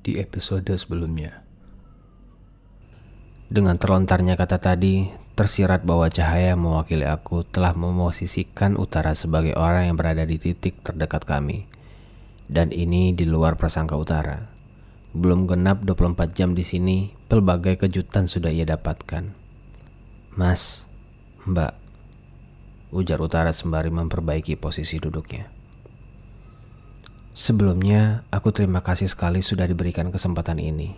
di episode sebelumnya. Dengan terlontarnya kata tadi, tersirat bahwa cahaya mewakili aku telah memosisikan utara sebagai orang yang berada di titik terdekat kami. Dan ini di luar prasangka utara. Belum genap 24 jam di sini, pelbagai kejutan sudah ia dapatkan. Mas, Mbak, ujar utara sembari memperbaiki posisi duduknya. Sebelumnya, aku terima kasih sekali sudah diberikan kesempatan ini.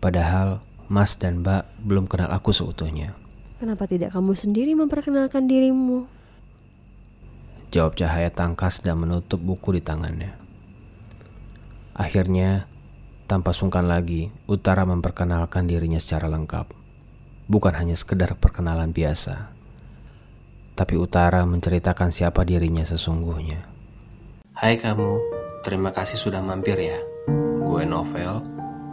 Padahal, Mas dan Mbak belum kenal aku seutuhnya. Kenapa tidak kamu sendiri memperkenalkan dirimu? Jawab cahaya tangkas dan menutup buku di tangannya. Akhirnya, tanpa sungkan lagi, Utara memperkenalkan dirinya secara lengkap. Bukan hanya sekedar perkenalan biasa, tapi Utara menceritakan siapa dirinya sesungguhnya. Hai kamu, Terima kasih sudah mampir ya. Gue Novel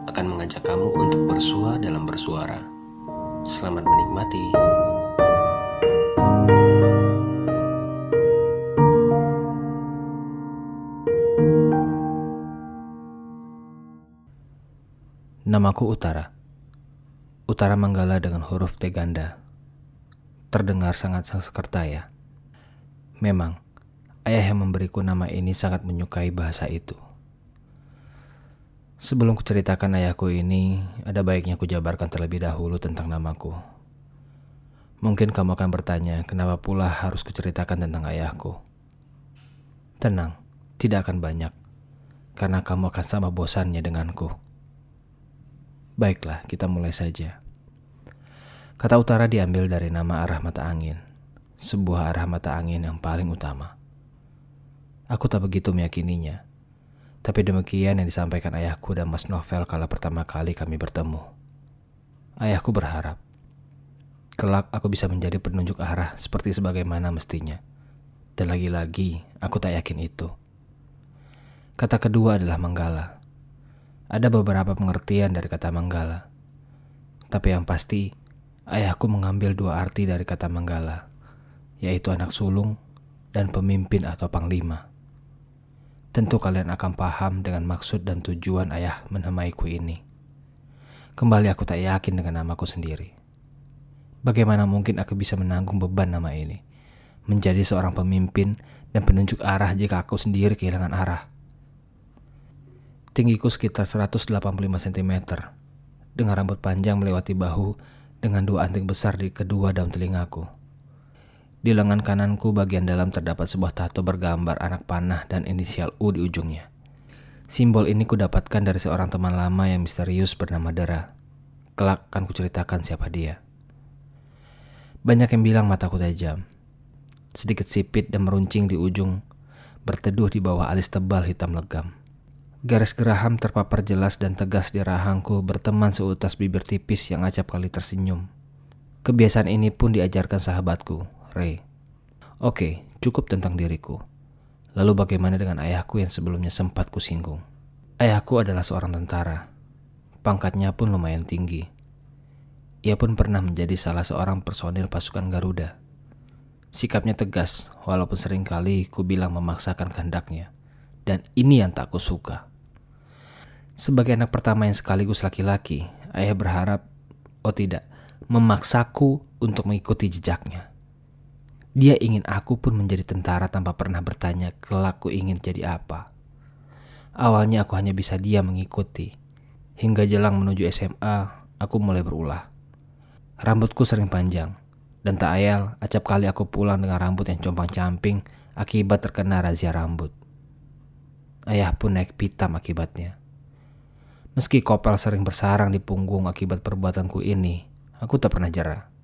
akan mengajak kamu untuk bersua dalam bersuara. Selamat menikmati. Namaku Utara. Utara Manggala dengan huruf T ganda. Terdengar sangat sekerta ya. Memang, Ayah yang memberiku nama ini sangat menyukai bahasa itu. Sebelum kuceritakan ayahku ini, ada baiknya kujabarkan terlebih dahulu tentang namaku. Mungkin kamu akan bertanya, kenapa pula harus kuceritakan tentang ayahku? Tenang, tidak akan banyak, karena kamu akan sama bosannya denganku. Baiklah, kita mulai saja. Kata utara diambil dari nama arah mata angin, sebuah arah mata angin yang paling utama. Aku tak begitu meyakininya. Tapi demikian yang disampaikan ayahku dan Mas Novel kala pertama kali kami bertemu. Ayahku berharap, kelak aku bisa menjadi penunjuk arah seperti sebagaimana mestinya. Dan lagi-lagi, aku tak yakin itu. Kata kedua adalah Manggala. Ada beberapa pengertian dari kata Manggala. Tapi yang pasti, ayahku mengambil dua arti dari kata Manggala, yaitu anak sulung dan pemimpin atau panglima. Tentu kalian akan paham dengan maksud dan tujuan ayah menamaiku ini. Kembali aku tak yakin dengan namaku sendiri. Bagaimana mungkin aku bisa menanggung beban nama ini? Menjadi seorang pemimpin dan penunjuk arah jika aku sendiri kehilangan arah. Tinggiku sekitar 185 cm. Dengan rambut panjang melewati bahu dengan dua anting besar di kedua daun telingaku. Di lengan kananku bagian dalam terdapat sebuah tato bergambar anak panah dan inisial U di ujungnya. Simbol ini kudapatkan dari seorang teman lama yang misterius bernama Dara. Kelak akan kuceritakan siapa dia. Banyak yang bilang mataku tajam. Sedikit sipit dan meruncing di ujung, berteduh di bawah alis tebal hitam legam. Garis geraham terpapar jelas dan tegas di rahangku berteman seutas bibir tipis yang acap kali tersenyum. Kebiasaan ini pun diajarkan sahabatku, Ray. Oke, cukup tentang diriku. Lalu bagaimana dengan ayahku yang sebelumnya sempat kusinggung? Ayahku adalah seorang tentara. Pangkatnya pun lumayan tinggi. Ia pun pernah menjadi salah seorang personil pasukan Garuda. Sikapnya tegas, walaupun sering kali ku bilang memaksakan kehendaknya. Dan ini yang tak kusuka. Sebagai anak pertama yang sekaligus laki-laki, ayah berharap, oh tidak, memaksaku untuk mengikuti jejaknya. Dia ingin aku pun menjadi tentara tanpa pernah bertanya kelak ku ingin jadi apa. Awalnya aku hanya bisa dia mengikuti. Hingga jelang menuju SMA, aku mulai berulah. Rambutku sering panjang, dan tak ayal acap kali aku pulang dengan rambut yang compang-camping akibat terkena razia rambut. Ayah pun naik pitam akibatnya. Meski kopel sering bersarang di punggung akibat perbuatanku ini, aku tak pernah jerah.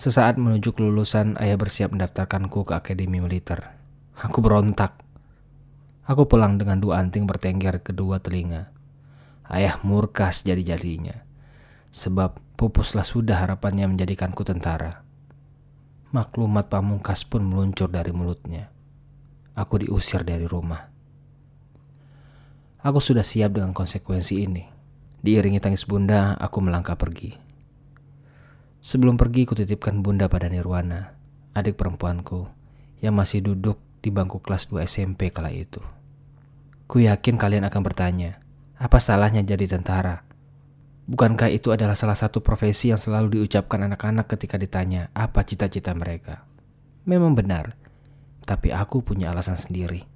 Sesaat menuju kelulusan, ayah bersiap mendaftarkanku ke akademi militer. Aku berontak. Aku pulang dengan dua anting bertengger kedua telinga. Ayah murka sejadi-jadinya. Sebab pupuslah sudah harapannya menjadikanku tentara. Maklumat pamungkas pun meluncur dari mulutnya. Aku diusir dari rumah. Aku sudah siap dengan konsekuensi ini. Diiringi tangis bunda, aku melangkah pergi. Sebelum pergi kutitipkan bunda pada Nirwana, adik perempuanku, yang masih duduk di bangku kelas 2 SMP kala itu. Ku yakin kalian akan bertanya, Apa salahnya jadi tentara? Bukankah itu adalah salah satu profesi yang selalu diucapkan anak-anak ketika ditanya apa cita-cita mereka? Memang benar, tapi aku punya alasan sendiri.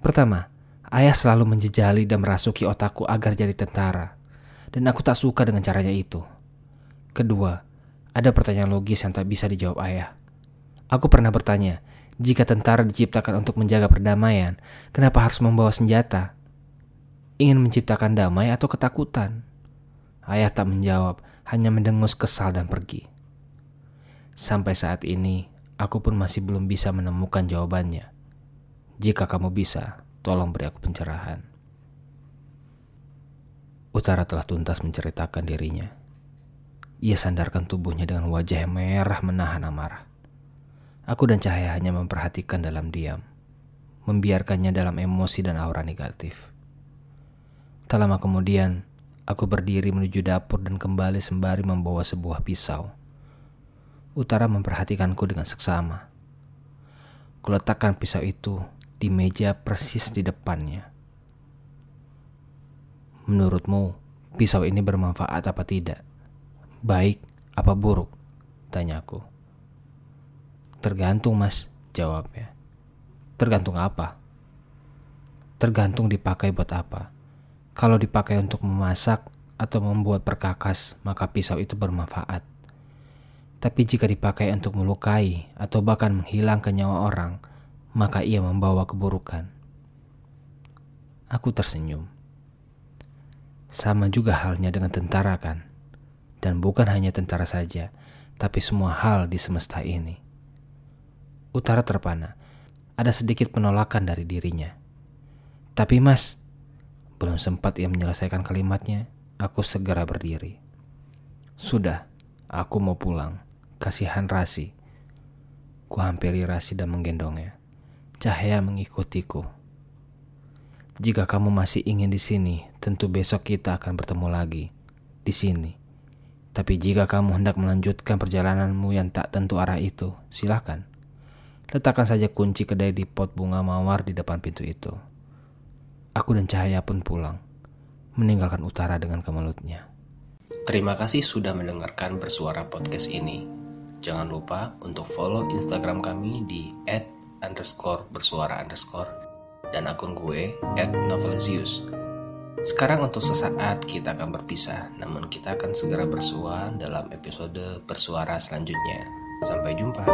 Pertama, ayah selalu menjejali dan merasuki otakku agar jadi tentara, dan aku tak suka dengan caranya itu. Kedua, ada pertanyaan logis yang tak bisa dijawab ayah. Aku pernah bertanya, jika tentara diciptakan untuk menjaga perdamaian, kenapa harus membawa senjata? ingin menciptakan damai atau ketakutan? Ayah tak menjawab, hanya mendengus kesal dan pergi. Sampai saat ini, aku pun masih belum bisa menemukan jawabannya. Jika kamu bisa, tolong beri aku pencerahan. Utara telah tuntas menceritakan dirinya. Ia sandarkan tubuhnya dengan wajah yang merah menahan amarah. Aku dan Cahaya hanya memperhatikan dalam diam, membiarkannya dalam emosi dan aura negatif. Tak lama kemudian, aku berdiri menuju dapur dan kembali sembari membawa sebuah pisau. Utara memperhatikanku dengan seksama. Kuletakkan pisau itu di meja persis di depannya. Menurutmu, pisau ini bermanfaat apa tidak? Baik apa buruk? Tanyaku. Tergantung mas, jawabnya. Tergantung apa? Tergantung dipakai buat apa. Kalau dipakai untuk memasak atau membuat perkakas, maka pisau itu bermanfaat. Tapi jika dipakai untuk melukai atau bahkan menghilangkan nyawa orang, maka ia membawa keburukan. Aku tersenyum. Sama juga halnya dengan tentara kan? Dan bukan hanya tentara saja, tapi semua hal di semesta ini. Utara terpana. Ada sedikit penolakan dari dirinya. Tapi mas, belum sempat ia menyelesaikan kalimatnya, aku segera berdiri. Sudah, aku mau pulang. Kasihan Rasi. Ku hampiri Rasi dan menggendongnya. Cahaya mengikutiku. Jika kamu masih ingin di sini, tentu besok kita akan bertemu lagi di sini. Tapi jika kamu hendak melanjutkan perjalananmu yang tak tentu arah itu, silahkan. Letakkan saja kunci kedai di pot bunga mawar di depan pintu itu. Aku dan Cahaya pun pulang, meninggalkan Utara dengan kemelutnya. Terima kasih sudah mendengarkan bersuara podcast ini. Jangan lupa untuk follow Instagram kami di underscore bersuara dan akun gue @novelizius. Sekarang untuk sesaat kita akan berpisah, namun kita akan segera bersua dalam episode bersuara selanjutnya. Sampai jumpa.